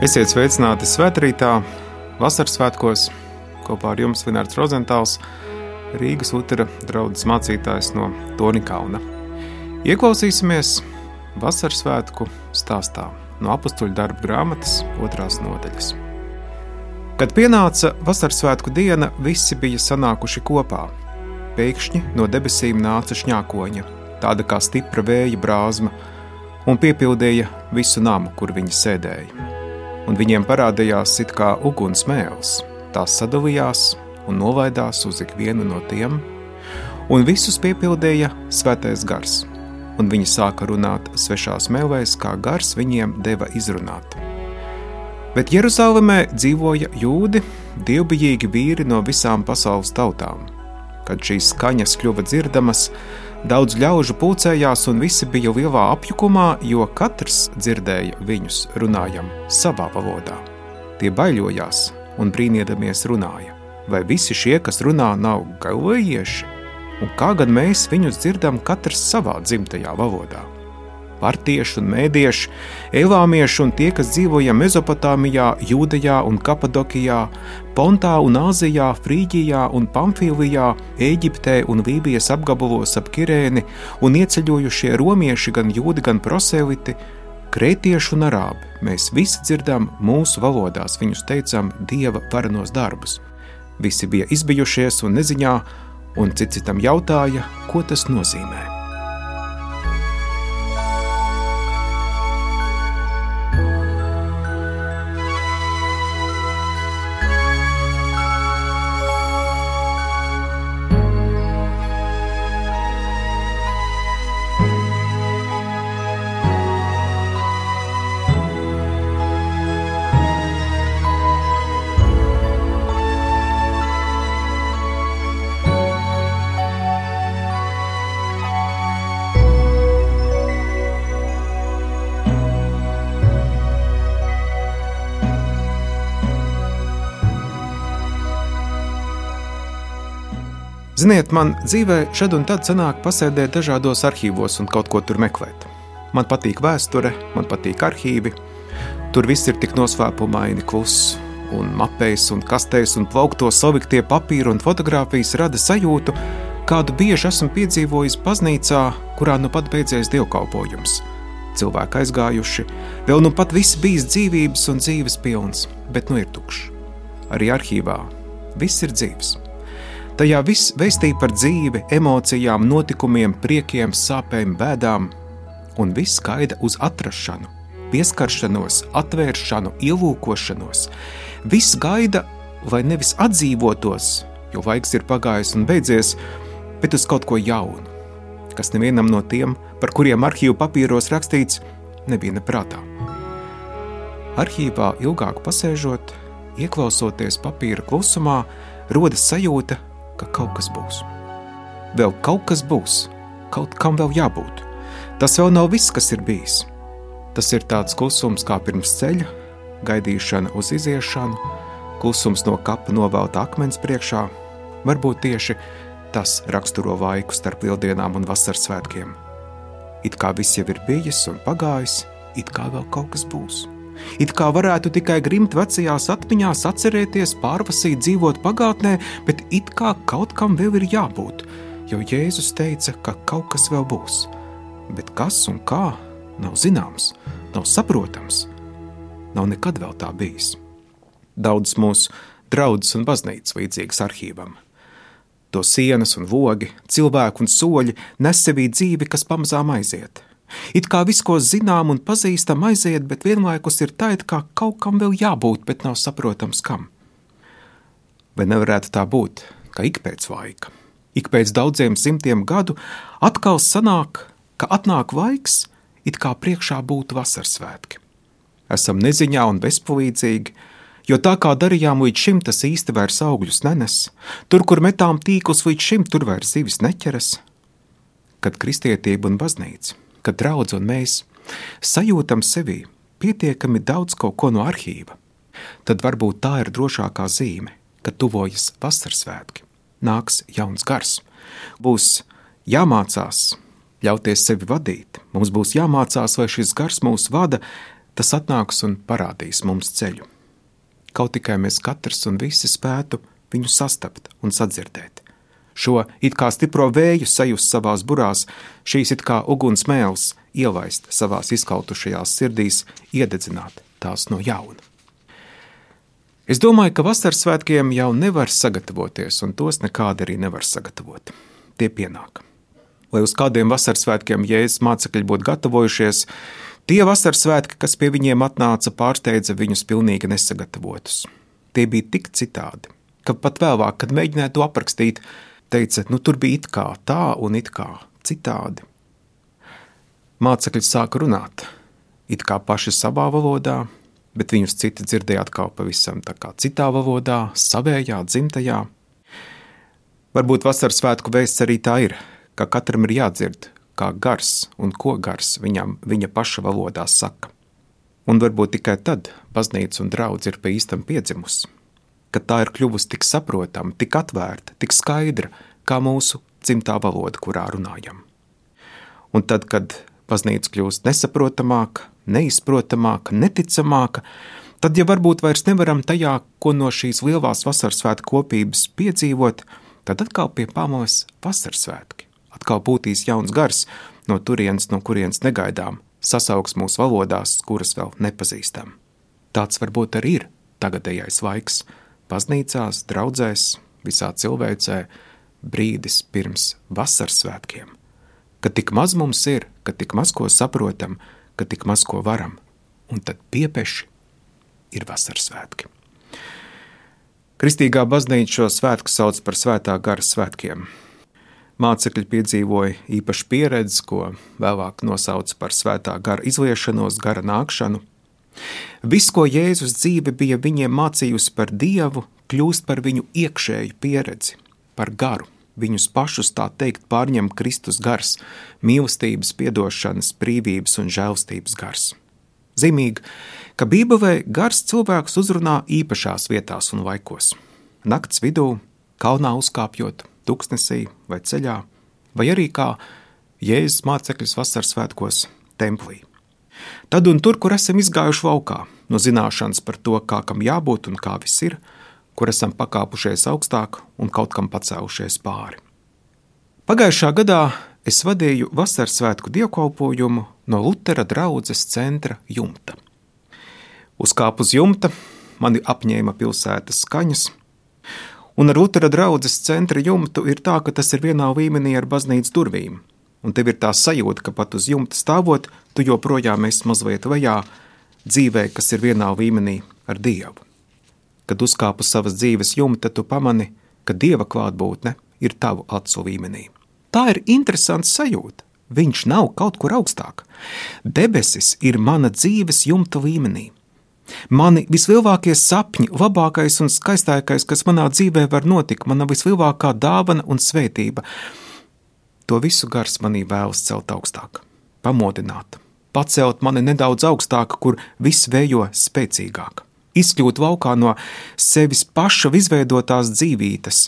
Esiet sveicināti svētkrītā, vasaras svētkos. Kopā ar jums Vinārds Rozentāls, Rīgas Utera draugs mācītājs no Tonikauna. Ieklausīsimies vasaras svētku stāstā no apakstuļu darba grāmatas otrās nodaļas. Kad pienāca vasaras svētku diena, visi bija sanākuši kopā. Pēkšņi no debesīm nāca šņākoņa, tāda kā stipra vēja brāzma, un piepildīja visu namu, kur viņi sēdēja. Un viņiem parādījās it kā uguns mēls. Tās sadalījās un novaidās uz ikvienu no tiem, un visus piepildīja svētais gars. Un viņi sāka runāt svešās mēlēs, kā gars viņiem deva izrunāt. Bet Jeruzalemē dzīvoja jūdi, dievbijīgi vīri no visām pasaules tautām. Kad šīs skaņas kļuva dzirdamas, Daudz ļaužu pulcējās, un visi bija lielā apjukumā, jo katrs dzirdēja viņus runājam savā valodā. Tie baidījās un brīnīdamies runāja. Vai visi šie, kas runā, nav galvējieši? Un kā gan mēs viņus dzirdam katrs savā dzimtajā valodā? Partieši un mēdieši, elāmieši un tie, kas dzīvoja Mezopotāmijā, Jūdejā un Kapadokijā, Pontā un Āzijā, Frīģijā un Pamfīlijā, Eģiptē un Lībijas apgabalos ap Kirēni un ieceļojušie romieši, gan jūdi, gan proseliti, krētieši un arābi. Mēs visi dzirdam mūsu valodās, viņus teicam dieva varenos darbus. Visi bija izbijušies un neziņā, un cits citam jautāja, ko tas nozīmē. Ziniet, man dzīvē šad un tad sanāk pasēdēt dažādos arhīvos un kaut ko tur meklēt. Man patīk vēsture, man patīk arhīvi. Tur viss ir tik noslēpumaini, kluss, un mapēs, un kastēs, un plaukto saviktie papīri un fotografijas rada sajūtu, kādu bieži esmu piedzīvojis baznīcā, kurā nu pat beidzies dievkalpojums. Cilvēki aizgājuši, vēl nu pat viss bijis dzīvības un dzīves pilns, bet nu ir tukšs. Arī arhīvā viss ir dzīves. Tajā viss veistīja par dzīvi, emocijām, notikumiem, priekiem, sāpēm, bēdām, un viss gaida uz atrašanu, pieskaršanos, atvēršanu, ielūkošanos. Viss gaida, lai nevis atdzīvotos, jo laiks ir pagājis un beidzies, bet uz kaut ko jaunu, kas nevienam no tiem, par kuriem arhīvu papīros rakstīts, nebija neprātā. Arhīvā ilgāk pasēžot, ieklausoties papīra klusumā, rodas sajūta, ka kaut kas būs. Vēl kaut kas būs, kaut kam vēl jābūt. Tas vēl nav viss, kas ir bijis. Tas ir tāds klusums kā pirms ceļa, gaidīšana uz iziešanu, klusums no kapa novelta akmens priekšā. Varbūt tieši tas raksturo laiku starp lieldienām un vasaras svētkiem. It kā viss jau ir bijis un pagājis, it kā vēl kaut kas būs. It kā varētu tikai grimt vecajās atmiņās, atcerēties, pārvasīt, dzīvot pagātnē, bet it kā kaut kam vēl ir jābūt, jo Jēzus teica, ka kaut kas vēl būs. Bet kas un kā nav zināms, nav saprotams, nav nekad vēl tā bijis. Daudz mūsu draugs un baznīcas līdzīgas arhīvam. To sienas un logi, cilvēku un soļi nes sevī dzīvi, kas pamazām aiziet – It kā viss, ko zinām un pazīstam, aiziet, bet vienlaikus ir tā, it kā kaut kam vēl jābūt, bet nav saprotams kam. Vai nevarētu tā būt, ka ik pēc laika, ik pēc daudziem simtiem gadu atkal sanāk, ka atnāk laiks, it kā priekšā būtu vasaras svētki. Esam neziņā un bezpalīdzīgi, jo tā kā darījām līdz šim, tas īsti vairs augļus nenes. Tur, kur metām tīklus līdz šim, tur vairs zivis neķeras. Kad kristietība un baznīca ka draudz un mēs sajūtam sevī pietiekami daudz kaut ko no arhīva, tad varbūt tā ir drošākā zīme, ka tuvojas vasaras svētki, nāks jauns gars, būs jāmācās ļauties sevi vadīt, mums būs jāmācās, lai šis gars mūs vada, tas atnāks un parādīs mums ceļu. Kaut tikai mēs katrs un visi spētu viņu sastapt un sadzirdēt. Šo it kā stipro vēju sajust savās burās, šīs it kā uguns mēls ielaist savās izkautušajās sirdīs, iededzināt tās no jauna. Es domāju, ka vasaras svētkiem jau nevar sagatavoties, un tos nekādi arī nevar sagatavot. Tie pienāk. Lai uz kādiem vasaras svētkiem jēzus mācekļi būtu gatavojušies, tie vasaras svētki, kas pie viņiem atnāca, pārsteidza viņus pilnīgi nesagatavotus. Tie bija tik citādi, ka pat vēlāk, kad mēģināja to aprakstīt, teica, nu tur bija it kā tā un it kā citādi. Mācekļi sāka runāt, it kā paši savā valodā, bet viņus citi dzirdēja atkal pavisam citā valodā, savējā, dzimtajā. Varbūt vasaras svētku vēsts arī tā ir, ka katram ir jādzird, kā gars un ko gars viņam viņa paša valodā saka. Un varbūt tikai tad baznīca un draudz ir pa īstam piedzimusi, kad tā ir kļuvusi tik saprotama, tik atvērta, tik skaidra, kā mūsu dzimtā valoda, kurā runājam. Un tad, kad baznīca kļūst nesaprotamāka, neizprotamāka, neticamāka, tad ja varbūt vairs nevaram tajā, ko no šīs lielās vasaras svētku kopības piedzīvot, tad atkal pie pamales vasaras svētki. Atkal būtīs jauns gars no turienes, no kurienes negaidām, sasauks mūsu valodās, kuras vēl nepazīstam. Tāds varbūt arī ir tagadējais laiks baznīcās, draudzēs, visā cilvēcē, brīdis pirms vasaras svētkiem. Kad tik maz mums ir, kad tik maz ko saprotam, ka tik maz ko varam, un tad piepeši ir vasaras svētki. Kristīgā baznīca šo svētku sauc par svētā gara svētkiem. Mācekļi piedzīvoja īpašu pieredzi, ko vēlāk nosauca par svētā gara izliešanos, gara nākšanu. Viss, ko Jēzus dzīve bija viņiem mācījusi par Dievu, kļūst par viņu iekšēju pieredzi, par garu. Viņus pašus tā teikt pārņem Kristus gars, mīlestības, piedošanas, brīvības un žēlstības gars. Zīmīgi, ka Bībelē gars cilvēks uzrunā īpašās vietās un laikos. Nakts vidū, kalnā uzkāpjot, tuksnesī vai ceļā, vai arī kā Jēzus mācekļus vasaras svētkos templī. Tad un tur, kur esam izgājuši laukā, no zināšanas par to, kā kam jābūt un kā viss ir, kur esam pakāpušies augstāk un kaut kam pacēlušies pāri. Pagājušā gadā es vadīju vasaras svētku dievkalpojumu no Lutera draudzes centra jumta. Uzkāpu uz jumta, mani apņēma pilsētas skaņas, un ar Lutera draudzes centra jumtu ir tā, ka tas ir vienā līmenī ar baznīcas durvīm, un tev ir tā sajūta, ka pat uz jumta stāvot, tu joprojām esi mazliet vajā dzīvē, kas ir vienā līmenī ar Dievu. Kad uzkāpu savas dzīves jumta, tu pamani, ka dieva klātbūtne ir tavu acu līmenī. Tā ir interesanta sajūta. Viņš nav kaut kur augstāk. Debesis ir mana dzīves jumta līmenī. Mani vislielākie sapņi, labākais un skaistākais, kas manā dzīvē var notikt, mana vislielākā dāvana un svētība. To visu gars manī vēlas celt augstāk, pamodināt, pacelt mani nedaudz augstāk, kur viss vējo spēcīgāk. Izkļūt laukā no sevis paša izveidotās dzīvības,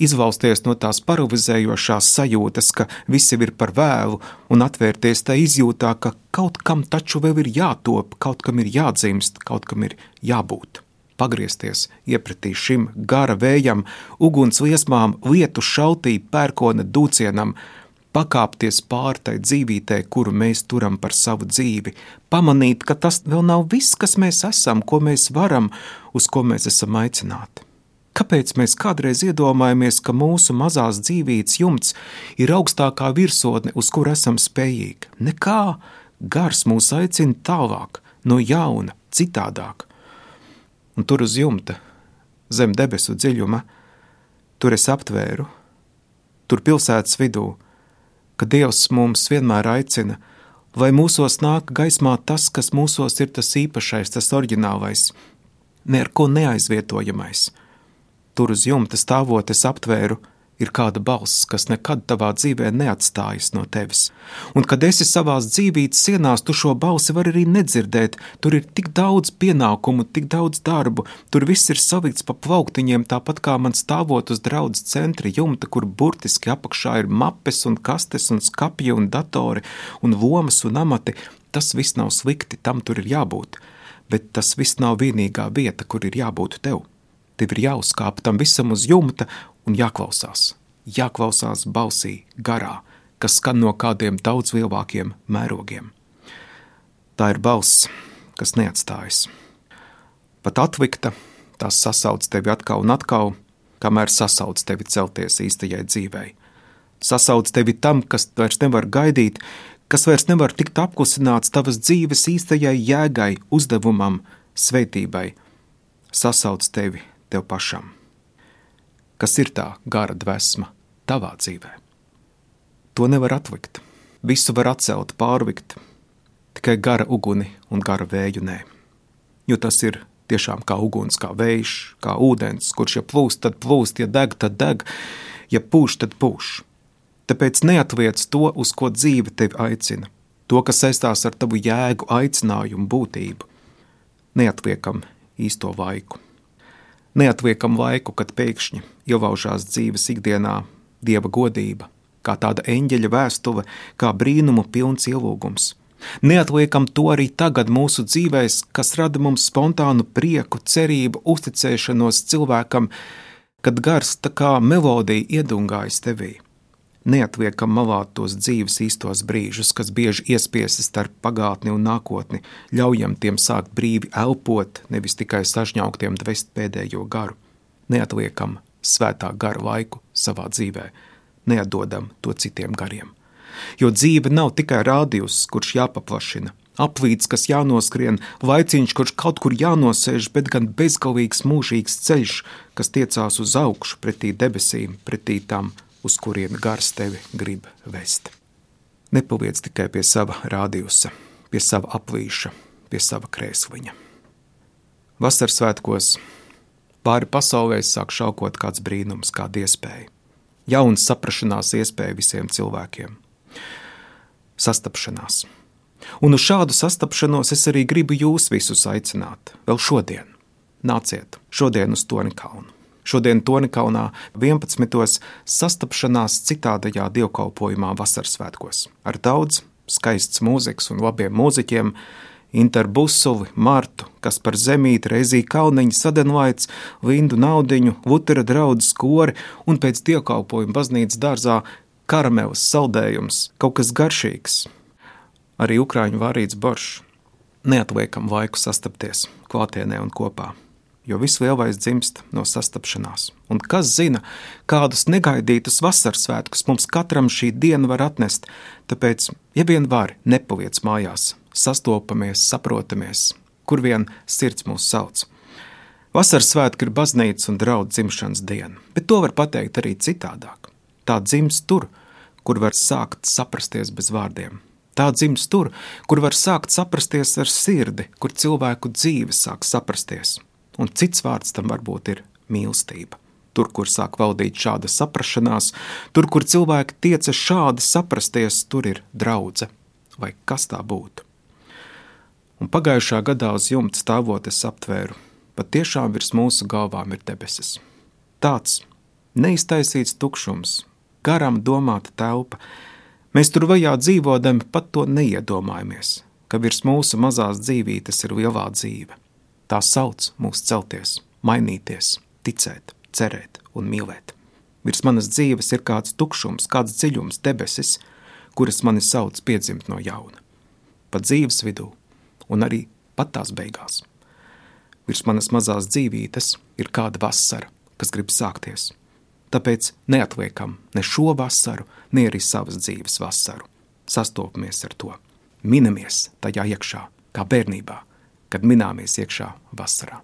izvalsties no tās paralizējošās sajūtas, ka viss ir par vēlu, un atvērties tai izjūtā, ka kaut kam taču vēl ir jātop, kaut kam ir jādzimst, kaut kam ir jābūt. Pagriezties iepratī šim gara vējam, uguns liesmām, lietu šautī, pērkona dūcienam, pakāpties pāri tai dzīvītē, kuru mēs turam par savu dzīvi, pamanīt, ka tas vēl nav viss, kas mēs esam, ko mēs varam, uz ko mēs esam aicināti. Kāpēc mēs kādreiz iedomājamies, ka mūsu mazās dzīvības jumts ir augstākā virsotne, uz kur esam spējīgi? Nekā gars mūs aicina tālāk, no jauna, citādāk. Un tur uz jumta, zem debesu dziļuma, tur es aptvēru, tur pilsētas vidū, ka Dievs mums vienmēr aicina, lai mūsos nāk gaismā tas, kas mūsos ir tas īpašais, tas oriģinālais, ne ar ko neaizvietojamais. Tur uz jumta stāvot es aptvēru ir kāda balss, kas nekad tavā dzīvē neatstājas no tevis. Un, kad esi savās dzīvības sienās, tu šo balsi vari arī nedzirdēt. Tur ir tik daudz pienākumu, tik daudz darbu, tur viss ir savikts pa plauktiņiem, tāpat kā man stāvot uz draudzes centra jumta, kur burtiski apakšā ir mapes un kastes un skapja un datori un lomas un amati. tas viss nav slikti, tam tur ir jābūt, bet tas viss nav vienīgā vieta, kur ir jābūt tev. Tev ir jāuzkāp tam visam uz jumta un jāklausās. Jāklausās balsī, garā, kas skan no kādiem daudz lielākiem mērogiem. Tā ir balss, kas neatstājas. Pat atlikta, tās sasauc tevi atkal un atkal, kamēr sasauc tevi celties īstajai dzīvei. Sasauc tevi tam, kas vairs nevar gaidīt, kas vairs nevar tikt apklusināts tavas dzīves īstajai jēgai, uzdevumam, svētībai, sasauc tevi tev pašam. Kas ir tā gara dvēsma tavā dzīvē? To nevar atlikt. Visu var atcelt, pārvikt, tikai gara uguni un gara vēju nē. Jo tas ir tiešām kā uguns, kā vējš, kā ūdens, kurš ja plūst, tad plūst, ja deg, tad deg, ja pūš, tad pūš. Tāpēc neatliec to, uz ko dzīve tevi aicina, to, kas saistās ar tavu jēgu, aicinājumu, būtību. Neatliekam īsto laiku. Neatliekam laiku, kad pēkšņi ielaužās dzīves ikdienā dieva godība, kā tāda eņģeļa vēstule, kā brīnumu pilns ielūgums. Neatliekam to arī tagad mūsu dzīvēs, kas rada mums spontānu prieku, cerību, uzticēšanos cilvēkam, kad gars tā kā melodija iedungājas tevī neatliekam malā tos dzīves īstos brīžus, kas bieži iespiesti starp pagātni un nākotni, ļaujam tiem sākt brīvi elpot, nevis tikai sažņauktiem dvest pēdējo garu. Neatliekam svētā gara laiku savā dzīvē, neatdodam to citiem gariem. Jo dzīve nav tikai rādījus, kurš jāpaplašina, aplīts, kas jānoskrien, laiciņš, kurš kaut kur jānosēž, bet gan bezgalīgs mūžīgs ceļš, kas tiecās uz augšu pretī debesīm, pretī tam uz kuriem gars tevi grib vest. Nepaliec tikai pie sava rādījusa, pie sava aplīša, pie sava krēsliņa. Vasaras svētkos pāri pasaulē sāk šaukot kāds brīnums, kāda iespēja. Jauns saprašanās iespēja visiem cilvēkiem. Sastapšanās. Un uz šādu sastapšanos es arī gribu jūs visus aicināt, vēl šodien. Nāciet šodien uz Toni kalnu. Šodien Tonikaunā 11. sastapšanās citādajā dievkalpojumā vasaras svētkos ar daudz skaists mūzikas un labiem mūziķiem, Interbusuli, Martu, kas par zemīti, reizī kauniņu sadenlaids, Lindu naudiņu, Lutera draudzes kori un pēc dievkalpojuma baznīcas dārzā karamelis saldējums, kaut kas garšīgs. Arī ukrāņu vārīts boršs. Neatliekam laiku sastapties klātienē un kopā jo viss lielais dzimst no sastapšanās. Un kas zina, kādus negaidītus vasaras svētkus mums katram šī diena var atnest, tāpēc, ja vien var, nepaliec mājās, sastopamies, saprotamies, kur vien sirds mūs sauc. Vasaras svētki ir baznīcas un draugu dzimšanas diena, bet to var pateikt arī citādāk. Tā dzimst tur, kur var sākt saprasties bez vārdiem. Tā dzimst tur, kur var sākt saprasties ar sirdi, kur cilvēku dzīve sāk saprasties un cits vārds tam varbūt ir mīlestība. Tur, kur sāk valdīt šāda saprašanās, tur, kur cilvēki tiecas šādi saprasties, tur ir draudzene vai kas tā būtu. Un pagājušā gadā uz jumta stāvot es aptvēru, patiešām virs mūsu galvām ir debesis. Tāds neiztaisīts tukšums, garam domāta telpa. Mēs tur vajā dzīvodami pat to neiedomājamies, ka virs mūsu mazās dzīvītes ir lielā dzīve. Tā sauc mūs celties, mainīties, ticēt, cerēt un mīlēt. Virs manas dzīves ir kāds tukšums, kāds dziļums, debesis, kuras mani sauc piedzimt no jauna. Pa dzīves vidū un arī pat tās beigās. Virs manas mazās dzīvītes ir kāda vasara, kas grib sākties. Tāpēc neatliekam ne šo vasaru, ne arī savas dzīves vasaru. Sastopamies ar to, minamies tajā iekšā, kā bērnībā, kad minēmies iekšā vasarā.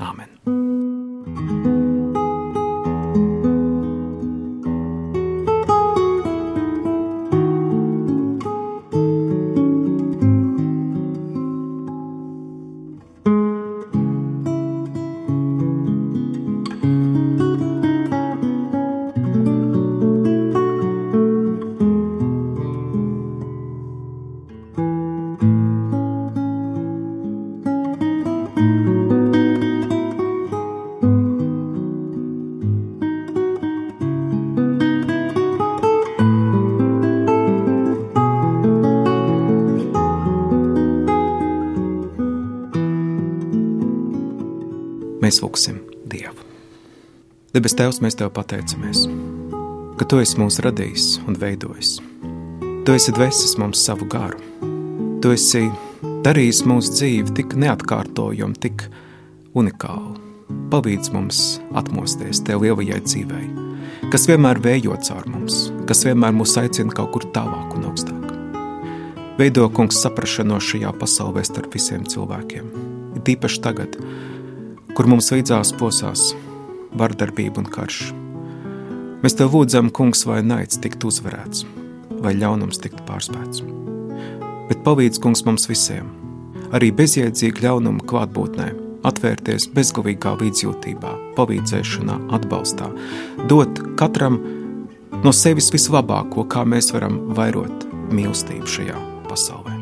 Āmen! Mēs lūgsim Dievu. Debes Tēvs, mēs Tev pateicamies, ka Tu esi mūs radījis un veidojis. Tu esi dvēsis mums savu garu. Tu esi darījis mūsu dzīvi tik neatkārtojumu, tik unikālu. Palīdz mums atmosties Tev lielajai dzīvei, kas vienmēr vējo caur mums, kas vienmēr mūs aicina kaut kur tālāk un augstāk. Veido kungs saprašanu šajā pasaulē starp visiem cilvēkiem. Ir tīpaši tagad, kur mums līdzās posās vardarbība un karš. Mēs tev lūdzam, kungs, vai naids tikt uzvarēts, vai ļaunums tikt pārspēts. Bet palīdz, kungs, mums visiem, arī bezjēdzīgu ļaunumu klātbūtnē, atvērties bezgalīgā līdzjūtībā, palīdzēšanā, atbalstā, dot katram no sevis vislabāko, kā mēs varam vairot mīlestību šajā pasaulē.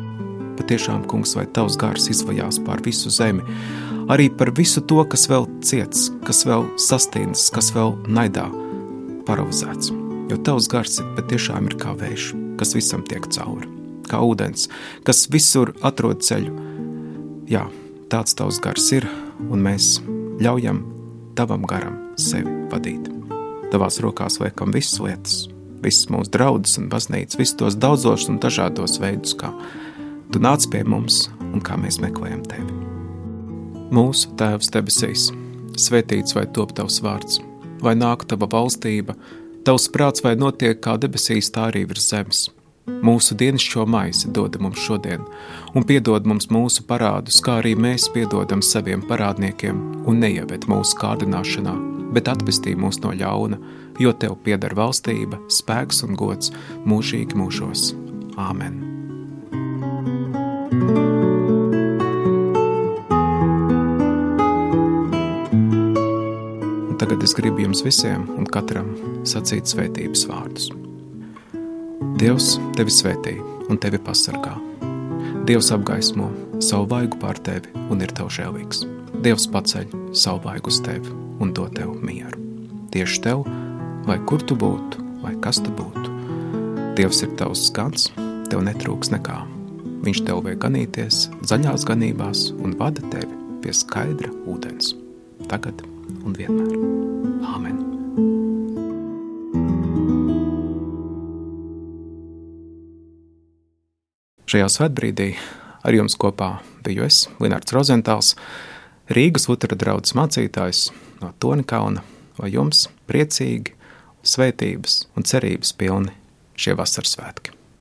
Patiešām, kungs, vai tavs gars izvajās pār visu zemi, arī par visu to, kas vēl ciets, kas vēl sastīnas, kas vēl naidā paralizēts. Jo tavs gars patiešām ir kā vējš, kas visam tiek cauri, kā ūdens, kas visur atrod ceļu. Jā, tāds tavs gars ir, un mēs ļaujam tavam garam sevi vadīt. Tavās rokās liekam visas lietas, visas mūsu draudzes un baznīcas, visus tos daudzos un dažādos veidus, kā tu nāc pie mums un kā mēs meklējam tevi. Mūsu Tēvs debesīs, svētīts vai top tavs vārds, vai nāk tava valstība, tavs prāts vai notiek kā debesīs, tā arī virs zemes. Mūsu dienascho maizi dod mums šodien, un piedod mums mūsu parādus, kā arī mēs piedodam saviem parādniekiem, un neieved mūsu kārdināšanā, bet atpestī mūs no ļauna, jo Tev pieder valstība, spēks un gods mūžīgi mūžos. Āmen! Tagad es gribu jums visiem un katram sacīt svētības vārdus. Dievs tevi svētī un tevi pasargā. Dievs apgaismo savu vaigu pār tevi un ir tev žēlīgs. Dievs paceļ savu vaigu uz tevi un dod tev mieru. Tieši tev, lai kur tu būtu, vai kas tu būtu. Dievs ir tavs skats, tev netrūks nekā. Viņš tev vajag ganīties zaļās ganībās un vada tevi pie skaidra ūdens. Tagad un vienmēr. Āmen! Šajā svētbrīdī ar jums kopā biju es, Linārds Rozentāls, Rīgas Lutra draugs mācītājs no Tonikauna, lai jums priecīgi svētības un cerības pilni šie vasaras svētki.